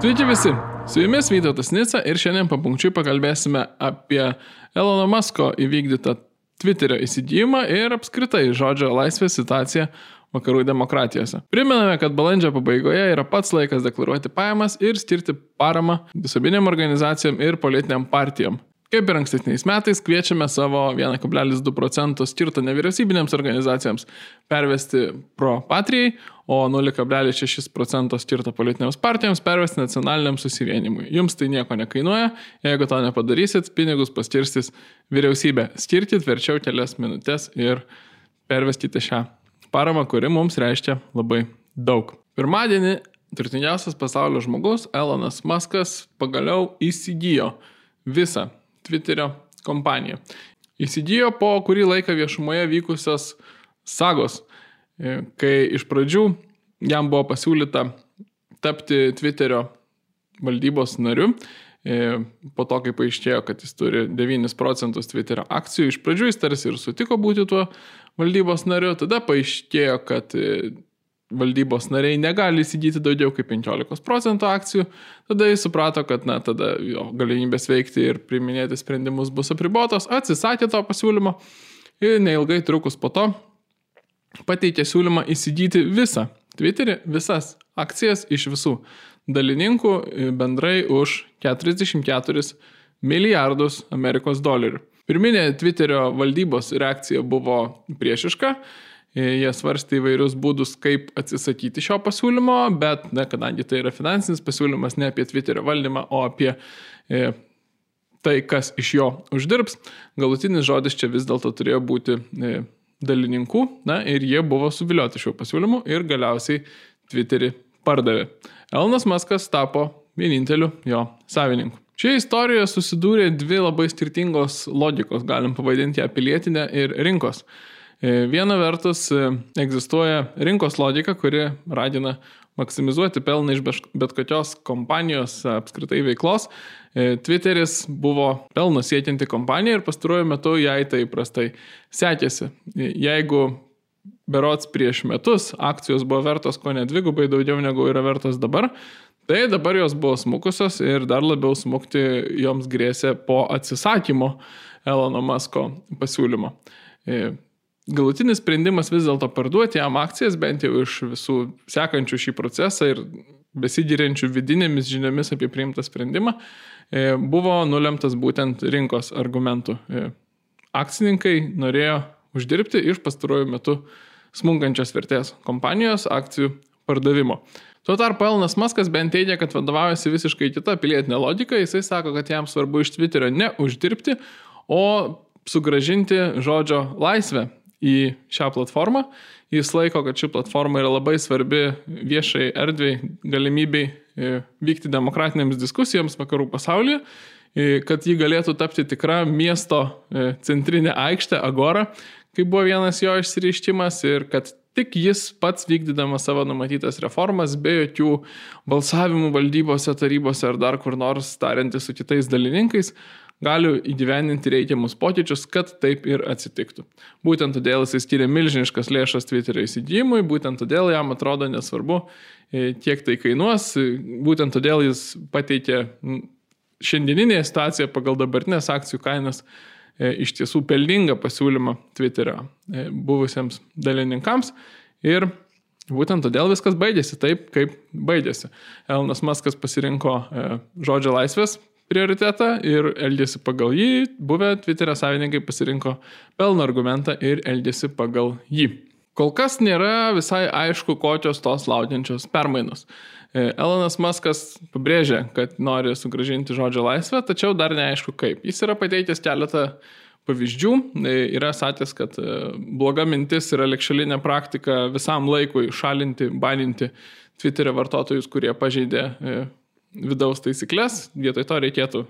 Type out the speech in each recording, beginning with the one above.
Sveiki visi, su jumis Vytautas Nica ir šiandien papunkčiui pakalbėsime apie Elono Musko įvykdytą Twitterio įsigijimą ir apskritai žodžio laisvės situaciją vakarų demokratijose. Priminame, kad balandžio pabaigoje yra pats laikas deklaruoti pajamas ir skirti paramą visuomenėm organizacijom ir politiniam partijom. Kaip ir ankstesniais metais, kviečiame savo 1,2 procentų skirtą nevyriausybinėms organizacijoms pervesti pro patrijai, o 0,6 procento skirtą politinėms partijoms pervesti nacionaliniam susivienimui. Jums tai nieko nekainuoja, jeigu to nepadarysit, pinigus paskirstys vyriausybė. Skirkit verčiau kelias minutės ir perveskite šią paramą, kuri mums reiškia labai daug. Pirmadienį turtingiausias pasaulio žmogus Elonas Muskas pagaliau įsigijo visą Twitterio kompaniją. Įsigijo po kurį laiką viešumoje vykusios sagos, e, kai iš pradžių jam buvo pasiūlyta tapti Twitterio valdybos nariu. E, po to, kai paaiškėjo, kad jis turi 9 procentus Twitterio akcijų, iš pradžių jis tarsi ir sutiko būti tuo valdybos nariu, tada paaiškėjo, kad e, valdybos nariai negali įsigyti daugiau kaip 15 procentų akcijų, tada jis suprato, kad na, tada jo galimybės veikti ir priminėti sprendimus bus apribotos, atsisakė to pasiūlymo ir neilgai trukus po to pateikė siūlymą įsigyti visą Twitterį, visas akcijas iš visų dalininkų bendrai už 44 milijardus Amerikos dolerių. Pirminė Twitterio valdybos reakcija buvo priešiška, jie svarstė įvairius būdus, kaip atsisakyti šio pasiūlymo, bet, na, kadangi tai yra finansinis pasiūlymas ne apie Twitterio valdymą, o apie e, tai, kas iš jo uždirbs, galutinis žodis čia vis dėlto turėjo būti e, dalininkų, na, ir jie buvo suvilioti šiuo pasiūlymu ir galiausiai Twitterį pardavė. Elonas Maskas tapo vieninteliu jo savininku. Šioje istorijoje susidūrė dvi labai skirtingos logikos, galim pavadinti ją pilietinę ir rinkos. E, viena vertus e, egzistuoja rinkos logika, kuri ragina maksimizuoti pelną iš bet kokios kompanijos apskritai veiklos. E, Twitteris buvo pelno siekianti kompanija ir pastaruoju metu jai tai prastai sekėsi. Jeigu berots prieš metus akcijos buvo vertos ko ne dvigubai daugiau negu yra vertos dabar, tai dabar jos buvo smukusios ir dar labiau smukti joms grėsė po atsisakymo Elono Musko pasiūlymo galutinis sprendimas vis dėlto parduoti jam akcijas, bent jau iš visų sekančių šį procesą ir besigiriančių vidinėmis žiniomis apie priimtą sprendimą, e, buvo nulemtas būtent rinkos argumentų. E, akcininkai norėjo uždirbti iš pastaruoju metu smunkančios vertės kompanijos akcijų pardavimo. Tuo tarpu Elnas Maskas bent teigia, kad vadovaujasi visiškai kita pilietinė logika, jisai sako, kad jam svarbu iš Twitterio ne uždirbti, o sugražinti žodžio laisvę į šią platformą. Jis laiko, kad ši platforma yra labai svarbi viešai erdvėjai, galimybei e, vykti demokratinėms diskusijoms vakarų pasaulyje, e, kad ji galėtų tapti tikra miesto e, centrinė aikštė, agora, kaip buvo vienas jo išsireiškimas ir kad tik jis pats vykdydamas savo numatytas reformas, be jokių balsavimų valdybose, tarybose ar dar kur nors tariantis su kitais dalininkais, gali įgyveninti reikiamus pokyčius, kad taip ir atsitiktų. Būtent todėl jis skiria milžiniškas lėšas Twitterio įsigijimui, būtent todėl jam atrodo nesvarbu, e, kiek tai kainuos, būtent todėl jis pateikė šiandieninėje situacijoje pagal dabartinės akcijų kainas e, iš tiesų pelningą pasiūlymą Twitterio e, buvusiems dalininkams ir Būtent todėl viskas baigėsi taip, kaip baigėsi. Elonas Maskas pasirinko žodžio laisvės prioritetą ir elgėsi pagal jį, buvę Twitterio savininkai pasirinko pelno argumentą ir elgėsi pagal jį. Kol kas nėra visai aišku, kokios tos laukiančios permainos. E, Elonas Muskas pabrėžė, kad nori sugražinti žodžio laisvę, tačiau dar neaišku kaip. Jis yra pateikęs keletą pavyzdžių, e, yra sakęs, kad e, bloga mintis yra likšalinė praktika visam laikui šalinti, baninti Twitterio vartotojus, kurie pažeidė vidaus taisyklės, vietoj to reikėtų,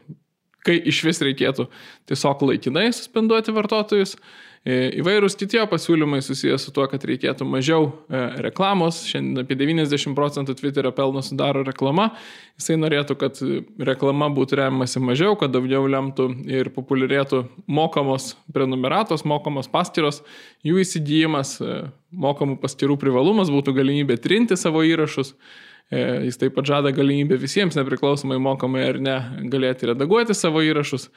kai iš vis reikėtų tiesiog laikinai suspenduoti vartotojus. E, įvairūs kiti pasiūlymai susijęs su tuo, kad reikėtų mažiau e, reklamos. Šiandien apie 90 procentų Twitterio pelno sudaro reklama. Jisai norėtų, kad reklama būtų remiamasi mažiau, kad daugiau lemtų ir populiarėtų mokamos prenumeratos, mokamos paskiros, jų įsigijimas, e, mokamų paskirų privalumas būtų galimybė trinti savo įrašus. E, jis taip pat žada galimybę visiems, nepriklausomai mokamai ar ne, galėti redaguoti savo įrašus,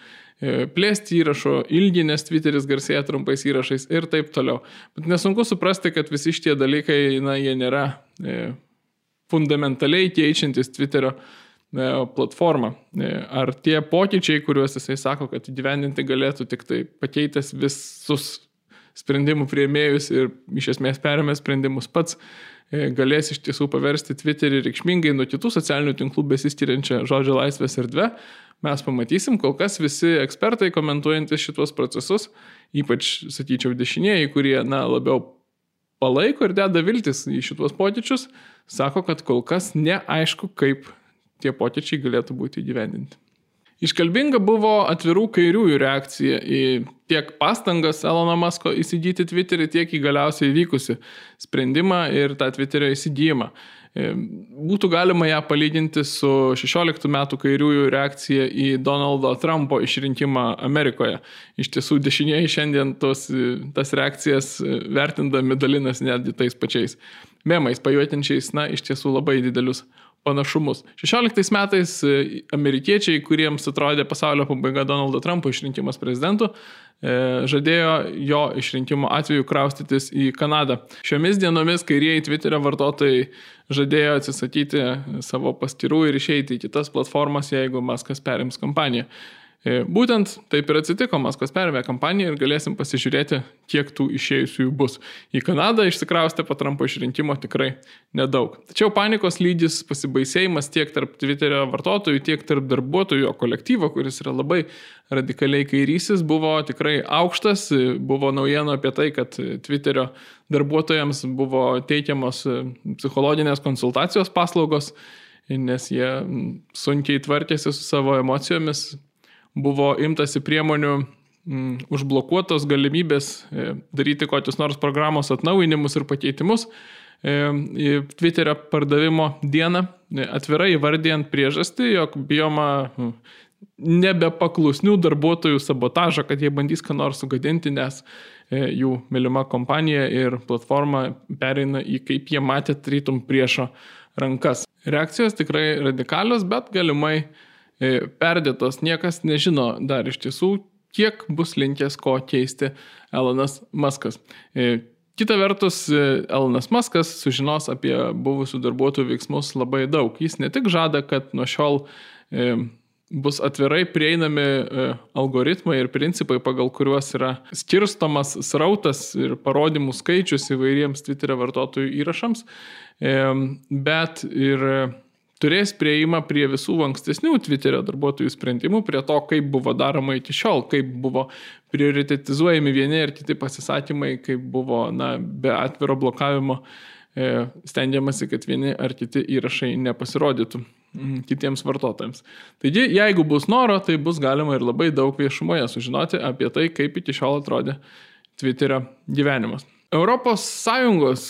e, plėsti įrašo ilgį, nes Twitteris garsėja trumpais įrašais ir taip toliau. Bet nesunku suprasti, kad visi šitie dalykai, na, jie nėra e, fundamentaliai keičiantis Twitterio platformą. Ar tie pokyčiai, kuriuos jisai sako, kad įgyvendinti galėtų tik tai pakeitęs visus sprendimų prieimėjus ir iš esmės perėmė sprendimus pats, E, galės iš tiesų paversti Twitterį reikšmingai nuo kitų socialinių tinklų besiskiriančią žodžio laisvės erdvę, mes pamatysim, kol kas visi ekspertai komentuojantis šituos procesus, ypač, sakyčiau, dešinieji, kurie, na, labiau palaiko ir deda viltis į šituos pokyčius, sako, kad kol kas neaišku, kaip tie pokyčiai galėtų būti įgyvendinti. Iškalbinga buvo atvirų kairiųjų reakcija į tiek pastangas Elono Masko įsigyti Twitterį, tiek į galiausiai įvykusi sprendimą ir tą Twitterio įsigijimą. E, būtų galima ją palyginti su 16 metų kairiųjų reakcija į Donaldo Trumpo išrinkimą Amerikoje. Iš tiesų dešinieji šiandien tos, tas reakcijas vertindami dalinas netgi tais pačiais memais, pajuotinčiais, na, iš tiesų labai didelius panašumus. 16 metais e, amerikiečiai, kuriems atrodė pasaulio pabaiga Donaldo Trumpo išrinkimas prezidentu, e, žadėjo jo išrinkimo atveju kraustytis į Kanadą. Šiomis dienomis kairieji Twitterio vartotojai žadėjo atsisakyti savo paskirų ir išeiti į kitas platformas, jeigu Maskas perims kompaniją. E, būtent taip ir atsitiko, Maskvas perėmė kampaniją ir galėsim pasižiūrėti, kiek tų išėjusiųjų bus. Į Kanadą išsikraustė po Trumpo išrinkimo tikrai nedaug. Tačiau panikos lygis, pasibaisėjimas tiek tarp Twitterio vartotojų, tiek tarp darbuotojų, kolektyvo, kuris yra labai radikaliai kairysis, buvo tikrai aukštas. Buvo naujienų apie tai, kad Twitterio darbuotojams buvo teikiamos psichologinės konsultacijos paslaugos, nes jie sunkiai tvarkėsi su savo emocijomis buvo imtasi priemonių mm, užblokuotos galimybės e, daryti kokius nors programos atnaujinimus ir pakeitimus. E, Twitterio pardavimo dieną e, atvirai įvardėjant priežastį, jog bijoma nebepaklusnių darbuotojų sabotažą, kad jie bandys ką nors sugadinti, nes jų mylima kompanija ir platforma pereina į, kaip jie matė, rytum priešo rankas. Reakcijos tikrai radikalios, bet galimai E, perdėtos, niekas nežino dar iš tiesų, kiek bus linkęs ko keisti Elonas Muskas. E, kita vertus, e, Elonas Muskas sužinos apie buvusių darbuotojų veiksmus labai daug. Jis ne tik žada, kad nuo šiol bus atvirai prieinami algoritmai ir principai, pagal kuriuos yra skirstomas srautas ir parodymų skaičius įvairiems Twitterio vartotojų įrašams, bet ir turės prieimą prie visų ankstesnių Twitterio darbuotojų sprendimų, prie to, kaip buvo daroma iki šiol, kaip buvo prioritetizuojami vieni ir kiti pasisakymai, kaip buvo na, be atviro blokavimo e, stengiamasi, kad vieni ar kiti įrašai nepasirodytų mm, kitiems vartotojams. Taigi, jeigu bus noro, tai bus galima ir labai daug viešumoje sužinoti apie tai, kaip iki šiol atrodė Twitterio gyvenimas. Sąjungos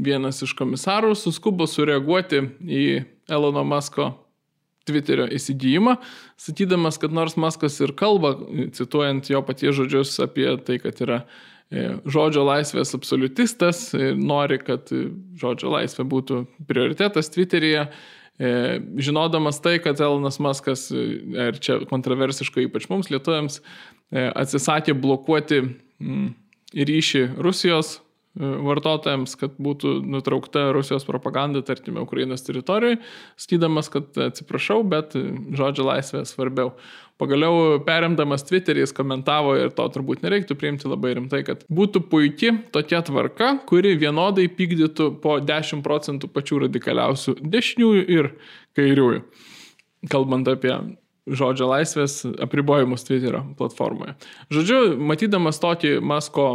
vienas iš komisarų suskubo sureaguoti į Elono Masko Twitterio įsigijimą, sakydamas, kad nors Maskas ir kalba, cituojant jo paties žodžius apie tai, kad yra e, žodžio laisvės absoliutistas ir nori, kad žodžio laisvė būtų prioritetas Twitteryje, e, žinodamas tai, kad Elonas Maskas, e, ir čia kontroversiškai ypač mums lietuojams, atsisakė blokuoti ryšį Rusijos vartotojams, kad būtų nutraukta Rusijos propaganda, tarkime, Ukrainos teritorijoje, skydamas, kad atsiprašau, bet žodžio laisvė svarbiau. Pagaliau perimdamas Twitterį jis komentavo ir to turbūt nereiktų priimti labai rimtai, kad būtų puikia tokia tvarka, kuri vienodai pykdytų po 10 procentų pačių radikaliausių dešiniųjų ir kairiųjų. Kalbant apie žodžio laisvės apribojimus Twitterio platformoje. Žodžiu, matydamas tokį Masko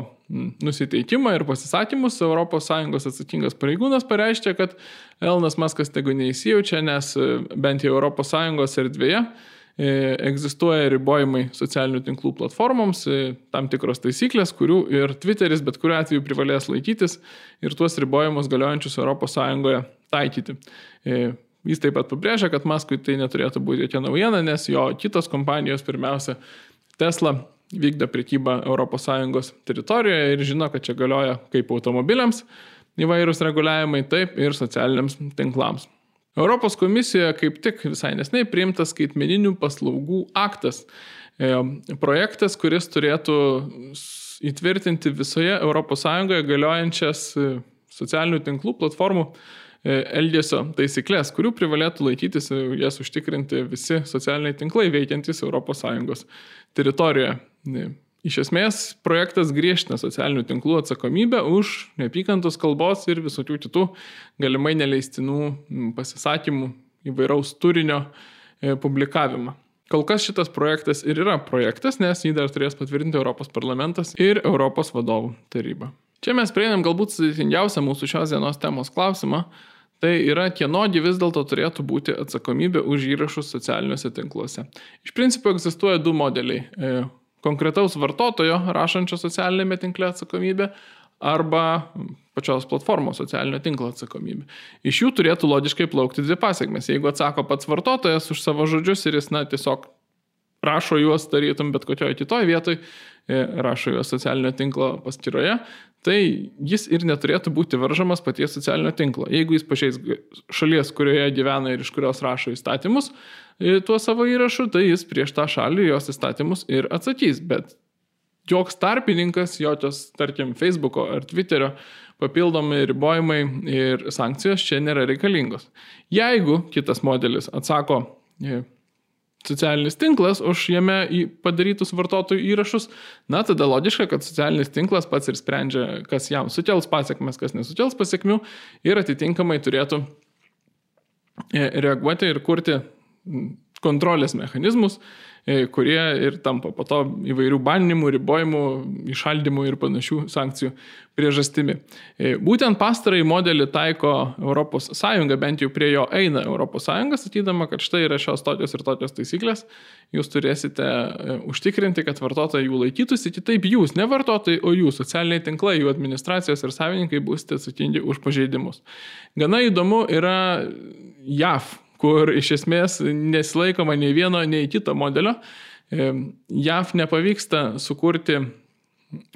nusiteikimą ir pasisakymus, ES atsakingas pareigūnas pareiškė, kad Elonas Maskas tegu neįsijaučia, nes e, bent jau ES erdvėje e, egzistuoja ribojimai socialinių tinklų platformoms, e, tam tikros taisyklės, kurių ir Twitteris bet kuriuo atveju privalės laikytis ir tuos ribojimus galiojančius ES taikyti. Jis taip pat pabrėžia, kad Maskui tai neturėtų būti jokia naujiena, nes jo kitos kompanijos, pirmiausia, Tesla vykdo prekybą ES teritorijoje ir žino, kad čia galioja kaip automobiliams įvairūs reguliavimai, taip ir socialiniams tinklams. Europos komisijoje kaip tik visai nesnei priimtas skaitmeninių paslaugų aktas. E, projektas, kuris turėtų įtvirtinti visoje ES galiojančias e, socialinių tinklų platformų elgesio taisyklės, kurių privalėtų laikytis jas užtikrinti visi socialiniai tinklai veikiantys ES teritorijoje. Iš esmės, projektas griežtina socialinių tinklų atsakomybę už neapykantos kalbos ir visokių kitų galimai neleistinų pasisakymų įvairaus turinio publikavimą. Kol kas šitas projektas ir yra projektas, nes jį dar turės patvirtinti Europos parlamentas ir Europos vadovų taryba. Čia mes prieinam galbūt sudėtingiausią mūsų šios dienos temos klausimą. Tai yra, kienogi vis dėlto turėtų būti atsakomybė už įrašus socialiniuose tinkluose. Iš principo egzistuoja du modeliai. E, konkretaus vartotojo rašančio socialinėme tinkle atsakomybė arba pačios platformos socialinio tinklo atsakomybė. Iš jų turėtų logiškai plaukti dvi pasiekmes. Jeigu atsako pats vartotojas už savo žodžius ir jis, na, tiesiog rašo juos, tarytum bet kokioje kitoje vietoje, rašo juos socialinio tinklo paskyroje, tai jis ir neturėtų būti varžomas paties socialinio tinklo. Jeigu jis pačiais šalies, kurioje gyvena ir iš kurios rašo įstatymus, e, tuo savo įrašu, tai jis prieš tą šalį jos įstatymus ir atsakys. Bet joks tarpininkas, jokios, tarkim, Facebook'o ar Twitter'o papildomi ribojimai ir sankcijos čia nėra reikalingos. Jeigu kitas modelis atsako e, socialinis tinklas už jame padarytus vartotojų įrašus, na tada logiška, kad socialinis tinklas pats ir sprendžia, kas jam sukels pasiekmes, kas nesukels pasiekmių ir atitinkamai turėtų e, reaguoti ir kurti kontrolės mechanizmus, kurie ir tampa po to įvairių baninimų, ribojimų, išaldymų ir panašių sankcijų priežastimi. E, būtent pastarąjį modelį taiko ES, bent jau prie jo eina ES, sakydama, kad štai yra šios tokios ir tokios taisyklės, jūs turėsite e, užtikrinti, kad vartotojai jų laikytųsi, kitaip jūs, ne vartotojai, o jūs, socialiniai tinklai, jų administracijos ir savininkai būsite atsakingi už pažeidimus. Gana įdomu yra JAV kur iš esmės nesilaikoma nei vieno, nei kito modelio. JAV nepavyksta sukurti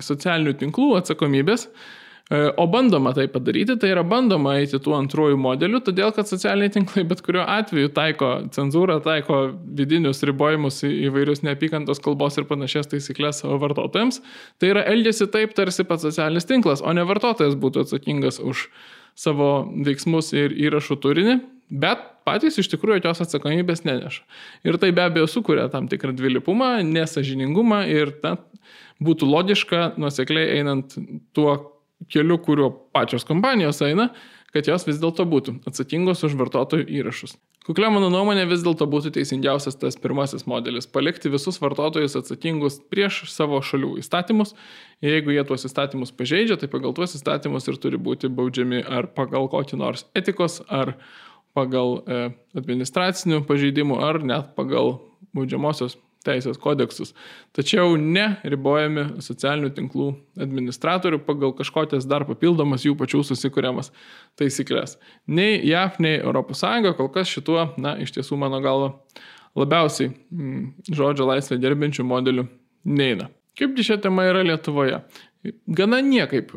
socialinių tinklų atsakomybės, e, o bandoma tai padaryti, tai yra bandoma eiti tų antrojų modelių, todėl kad socialiniai tinklai bet kuriuo atveju taiko cenzūrą, taiko vidinius ribojimus įvairius neapykantos kalbos ir panašias taisyklės savo vartotojams. Tai yra elgesi taip, tarsi pats socialinis tinklas, o ne vartotojas būtų atsakingas už savo veiksmus ir įrašų turinį, bet patys iš tikrųjų jokios atsakomybės neneša. Ir tai be abejo sukuria tam tikrą dvilypumą, nesažiningumą ir ta, būtų logiška, nusekliai einant tuo keliu, kuriuo pačios kompanijos eina, kad jos vis dėlto būtų atsakingos už vartotojų įrašus. Kuklia mano nuomonė vis dėlto būtų teisingiausias tas pirmasis modelis - palikti visus vartotojus atsakingus prieš savo šalių įstatymus. Jeigu jie tuos įstatymus pažeidžia, tai pagal tuos įstatymus ir turi būti baudžiami ar pagal kokį nors etikos ar pagal e, administracinių pažeidimų ar net pagal baudžiamosios teisės kodeksus. Tačiau ne ribojami socialinių tinklų administratorių pagal kažkokias dar papildomas jų pačių susikūriamas taisyklės. Nei JAF, nei ES kol kas šituo, na, iš tiesų mano galva, labiausiai mm, žodžio laisvę gerbinčių modelių neina. Kaipgi šią temą yra Lietuvoje? Gana niekaip.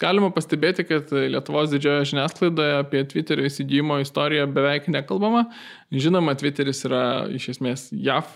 Galima pastebėti, kad Lietuvos didžiojo žiniasklaidoje apie Twitterio įsigijimo istoriją beveik nekalbama. Žinoma, Twitteris yra iš esmės JAV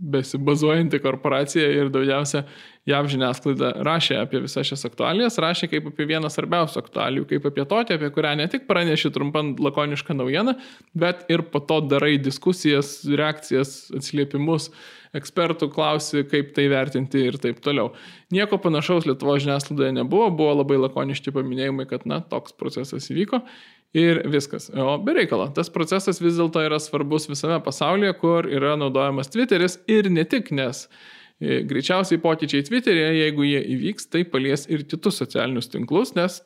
besibazuojanti korporacija ir daugiausia JAV žiniasklaida rašė apie visas šias aktualijas, rašė kaip apie vieną svarbiausių aktualijų, kaip apie tokią, apie kurią ne tik praneši trumpam lakonišką naujieną, bet ir po to darai diskusijas, reakcijas, atsiliepimus, ekspertų klausi, kaip tai vertinti ir taip toliau. Nieko panašaus Lietuvo žiniasklaidoje nebuvo, buvo labai lakoniški paminėjimai, kad na, toks procesas įvyko ir viskas. O be reikalo, tas procesas vis dėlto yra svarbus visame pasaulyje, kur yra naudojamas Twitteris ir ne tik, nes e, greičiausiai pokyčiai Twitter'e, jeigu jie įvyks, tai palies ir kitus socialinius tinklus, nes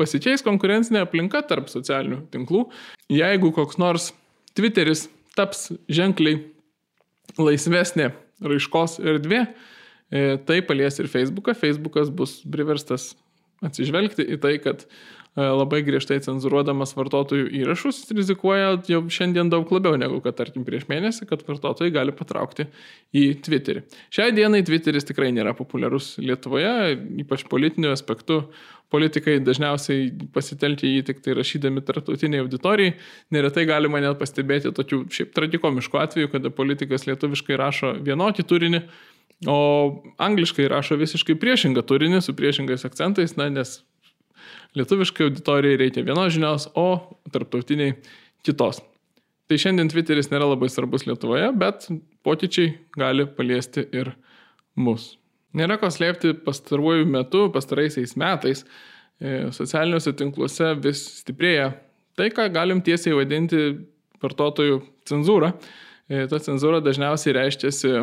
pasikeis konkurencinė aplinka tarp socialinių tinklų. Jeigu koks nors Twitteris taps ženkliai laisvesnė raiškos erdvė, e, tai palies ir Facebooką. Facebookas bus priverstas atsižvelgti į tai, kad labai griežtai cenzuruodamas vartotojų įrašus, rizikuoja jau šiandien daug labiau negu kad, tarkim, prieš mėnesį, kad vartotojai gali patraukti į Twitterį. Šiai dienai Twitteris tikrai nėra populiarus Lietuvoje, ypač politiniu aspektu. Politikai dažniausiai pasitelkia jį tik tai rašydami tarptautiniai auditorijai. Neretai galima net pastebėti tokių šiaip tragikomiškų atvejų, kada politikas lietuviškai rašo vienokį turinį, O angliškai rašo visiškai priešingą turinį su priešingais akcentais, na, nes lietuviškai auditorijai reikia vienos žinios, o tarptautiniai kitos. Tai šiandien Twitteris nėra labai svarbus Lietuvoje, bet pokyčiai gali paliesti ir mus. Nėra ko slėpti pastaruoju metu, pastaraisiais metais e, socialiniuose tinkluose vis stiprėja tai, ką galim tiesiai vadinti vartotojų cenzūra. E, ta cenzūra dažniausiai reiškiasi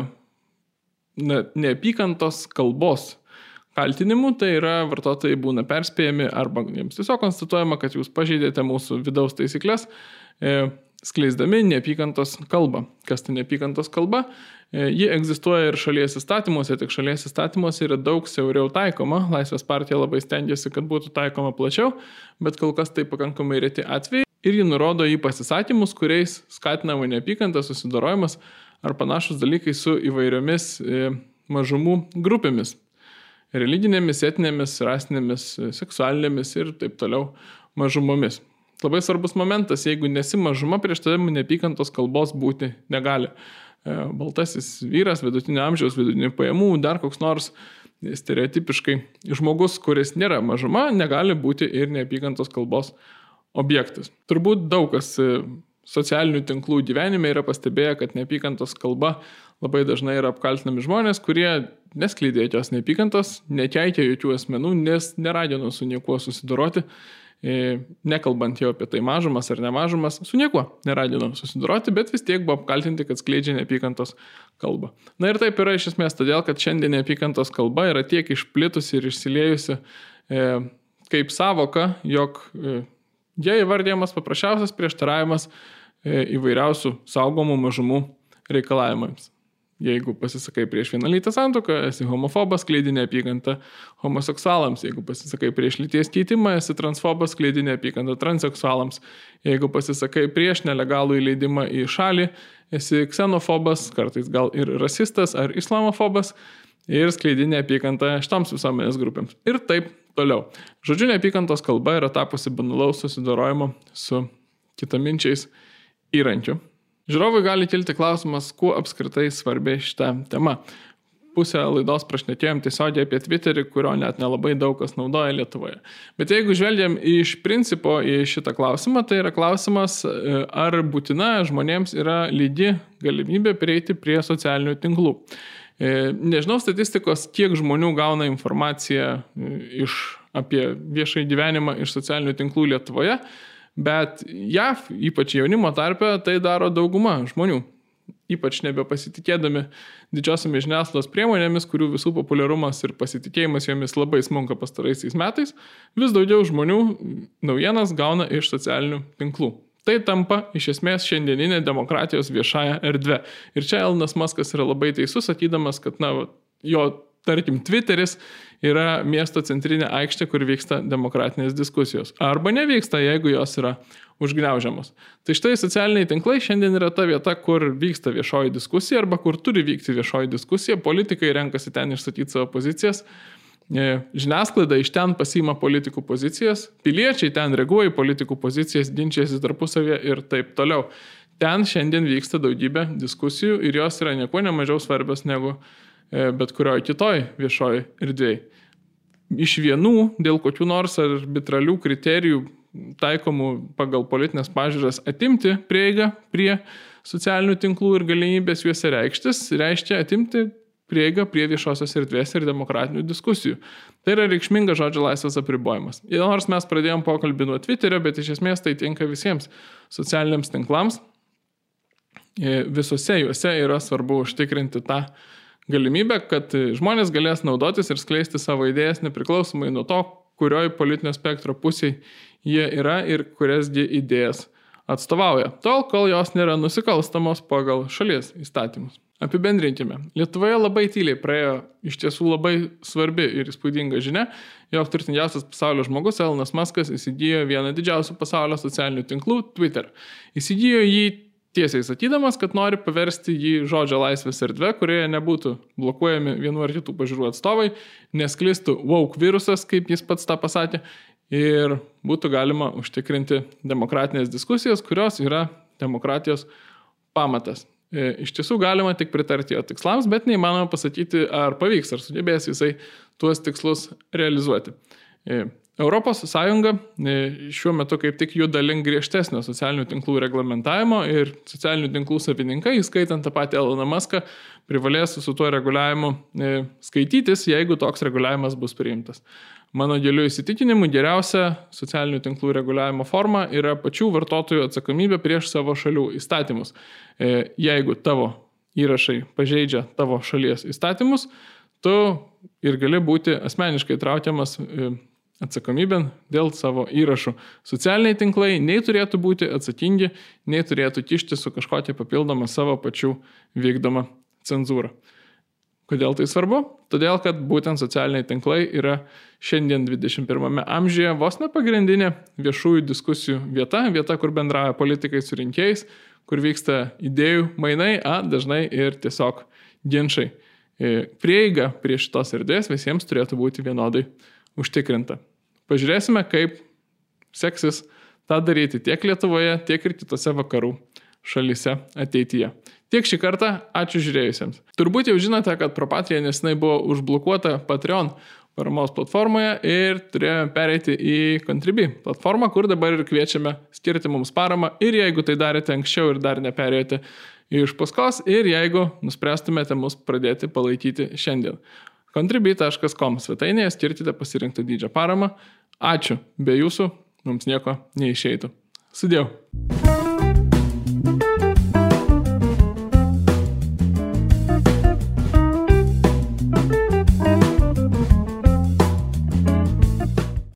ne, neapykantos kalbos kaltinimų, tai yra vartotojai būna perspėjami arba jiems tiesiog konstatuojama, kad jūs pažeidėte mūsų vidaus taisyklės, e, skleisdami neapykantos kalbą. Kas tai neapykantos kalba? E, ji egzistuoja ir šalies įstatymuose, tik šalies įstatymuose yra daug siauriau taikoma. Laisvės partija labai stengiasi, kad būtų taikoma plačiau, bet kol kas tai pakankamai reti atvejai. Ir ji nurodo į pasisakymus, kuriais skatinama neapykanta, susidorojimas ar panašus dalykai su įvairiomis e, mažumų grupėmis - religinėmis, etinėmis, rasinėmis, seksualinėmis ir taip toliau mažumomis. Labai svarbus momentas, jeigu nesi mažuma, prieš tavim neapykantos kalbos būti negali. E, baltasis vyras, vidutinio amžiaus, vidutinių pajamų, dar koks nors stereotipiškai žmogus, kuris nėra mažuma, negali būti ir neapykantos kalbos objektas. Turbūt daug kas e, socialinių tinklų gyvenime yra pastebėję, kad neapykantos kalba labai dažnai yra apkaltinami žmonės, kurie neskleidė jokios neapykantos, nekeikė jokių asmenų, nes neragino su niekuo susidoroti, e, nekalbant jau apie tai mažumas ar nemažumas, su niekuo neragino susidoroti, bet vis tiek buvo apkaltinti, kad skleidžia neapykantos kalbą. Na ir taip yra iš esmės todėl, kad šiandien neapykantos kalba yra tiek išplitusi ir išsiliejusi e, kaip savoka, jog e, jie įvardėjamas paprasčiausias prieštaravimas įvairiausių saugomų mažumų reikalavimams. Jeigu pasisakai prieš vienalytę santoką, esi homofobas, kleidi neapykantą homoseksualams. Jeigu pasisakai prieš lyties keitimą, esi transfobas, kleidi neapykantą transseksualams. Jeigu pasisakai prieš nelegalų įleidimą į šalį, esi ksenofobas, kartais gal ir rasistas ar islamofobas ir skleidi neapykantą šitoms visuomenės grupėms. Ir taip toliau. Žodžiu, neapykantos kalba yra tapusi banalaus susidorojimo su kitaminčiais įrankių. Žiūrovui gali kilti klausimas, kuo apskritai svarbi šita tema. Pusę laidos prašnekėjom tiesiogiai apie Twitterį, kurio net nelabai daug kas naudoja Lietuvoje. Bet jeigu žvelgiam iš principo į šitą klausimą, tai yra klausimas, e, ar būtina žmonėms yra lygi galimybė prieiti prie socialinių tinklų. E, nežinau statistikos, kiek žmonių gauna informaciją e, iš, apie viešai gyvenimą iš socialinių tinklų Lietuvoje, Bet JAV, ypač jaunimo tarpe, tai daro dauguma žmonių. Ypač nebepasitikėdami didžiosiamis žiniasklaidos priemonėmis, kurių visų populiarumas ir pasitikėjimas jomis labai smunka pastaraisiais metais, vis daugiau žmonių naujienas gauna iš socialinių tinklų. Tai tampa iš esmės šiandieninė demokratijos viešąją erdvę. Ir čia Elnas Maskas yra labai teisus, sakydamas, kad na, jo tarkim, Twitteris yra miesto centrinė aikštė, kur vyksta demokratinės diskusijos. Arba nevyksta, jeigu jos yra užgneužiamos. Tai štai socialiniai tinklai šiandien yra ta vieta, kur vyksta viešoji diskusija arba kur turi vykti viešoji diskusija, politikai renkasi ten išsakyti savo pozicijas. E, žiniasklaida iš ten pasima politikų pozicijas, piliečiai ten reaguoja į politikų pozicijas, ginčiasi tarpusavėje ir taip toliau. Ten šiandien vyksta daugybė diskusijų ir jos yra nieko nemažiau svarbios negu uh, bet kurioje kitoj viešoje erdvėje. Iš vienų dėl kokių nors arbitralių kriterijų taikomų pagal politinės pažiūras atimti prieigą prie socialinių tinklų ir galimybės juose reikštis, reiškia atimti prieigą prie viešosios erdvės ir demokratinių diskusijų. Tai yra reikšmingas žodžio laisvės apribojimas. Ir nors mes pradėjom pokalbį nuo Twitterio, bet iš esmės tai tinka visiems socialiniams tinklams. E, Visose juose yra svarbu užtikrinti tą galimybę, kad žmonės galės naudotis ir skleisti savo idėjas nepriklausomai nuo to, kurioj politinio spektro pusėje jie yra ir kurias idėjas atstovauja, tol kol jos nėra nusikalstamos pagal šalies įstatymus. Apibendrinkime. Lietuvoje labai tyliai praėjo iš tiesų labai svarbi ir įspūdinga žinia, jog turtingiausias pasaulio žmogus Elonas Muskas įsigijo vieną didžiausių pasaulio socialinių tinklų - Twitter. Įsigijo jį tiesiai sakydamas, kad nori paversti jį žodžio laisvės erdvė, kurioje nebūtų blokuojami vienu ar kitų pažiūrų atstovai, nesklistų woke virusas, kaip jis pats tą pasakė, ir būtų galima užtikrinti demokratinės diskusijas, kurios yra demokratijos pamatas. E, iš tiesų galima tik pritarti jo tikslams, bet neįmanoma pasakyti, ar pavyks, ar sugebės jisai tuos tikslus realizuoti. Europos Sąjunga e, šiuo metu kaip tik juda link griežtesnio socialinių tinklų reglamentavimo ir socialinių tinklų savininkai, įskaitant tą patį Eloną Muską, privalės su tuo reguliavimu e, skaitytis, jeigu toks reguliavimas bus priimtas. Mano giliu įsitikinimu geriausia socialinių tinklų reguliavimo forma yra pačių vartotojų atsakomybė prieš savo šalių įstatymus. E, jeigu tavo įrašai pažeidžia tavo šalies įstatymus, tu ir gali būti asmeniškai traukiamas atsakomybėn dėl savo įrašų. Socialiniai tinklai nei turėtų būti atsakingi, nei turėtų kišti su kažkokia papildoma savo pačių vykdoma cenzūra. Kodėl tai svarbu? Todėl, kad būtent socialiniai tinklai yra šiandien 21 amžiuje vos ne pagrindinė viešųjų diskusijų vieta, vieta, kur bendrauja politikai su rinkėjais, kur vyksta idėjų mainai, a, dažnai ir tiesiog ginčiai. E, prieiga prie šitos erdvės visiems turėtų būti vienodai užtikrinta. Pažiūrėsime, kaip seksis tą daryti tiek Lietuvoje, tiek ir kitose vakarų šalise ateityje. Tiek šį kartą, ačiū žiūrėjusiems. Turbūt jau žinote, kad Propatria nesinai buvo užblokuota Patreon paramos platformoje ir turėjome pereiti į Contribui platformą, kur dabar ir kviečiame skirti mums paramą ir jeigu tai darėte anksčiau ir dar neperėjote iš paskos ir jeigu nuspręstumėte mus pradėti palaikyti šiandien. Contribui.com svetainėje skirkite pasirinktą dydžio paramą. Ačiū, be jūsų mums nieko neišeitų. Sudėjau.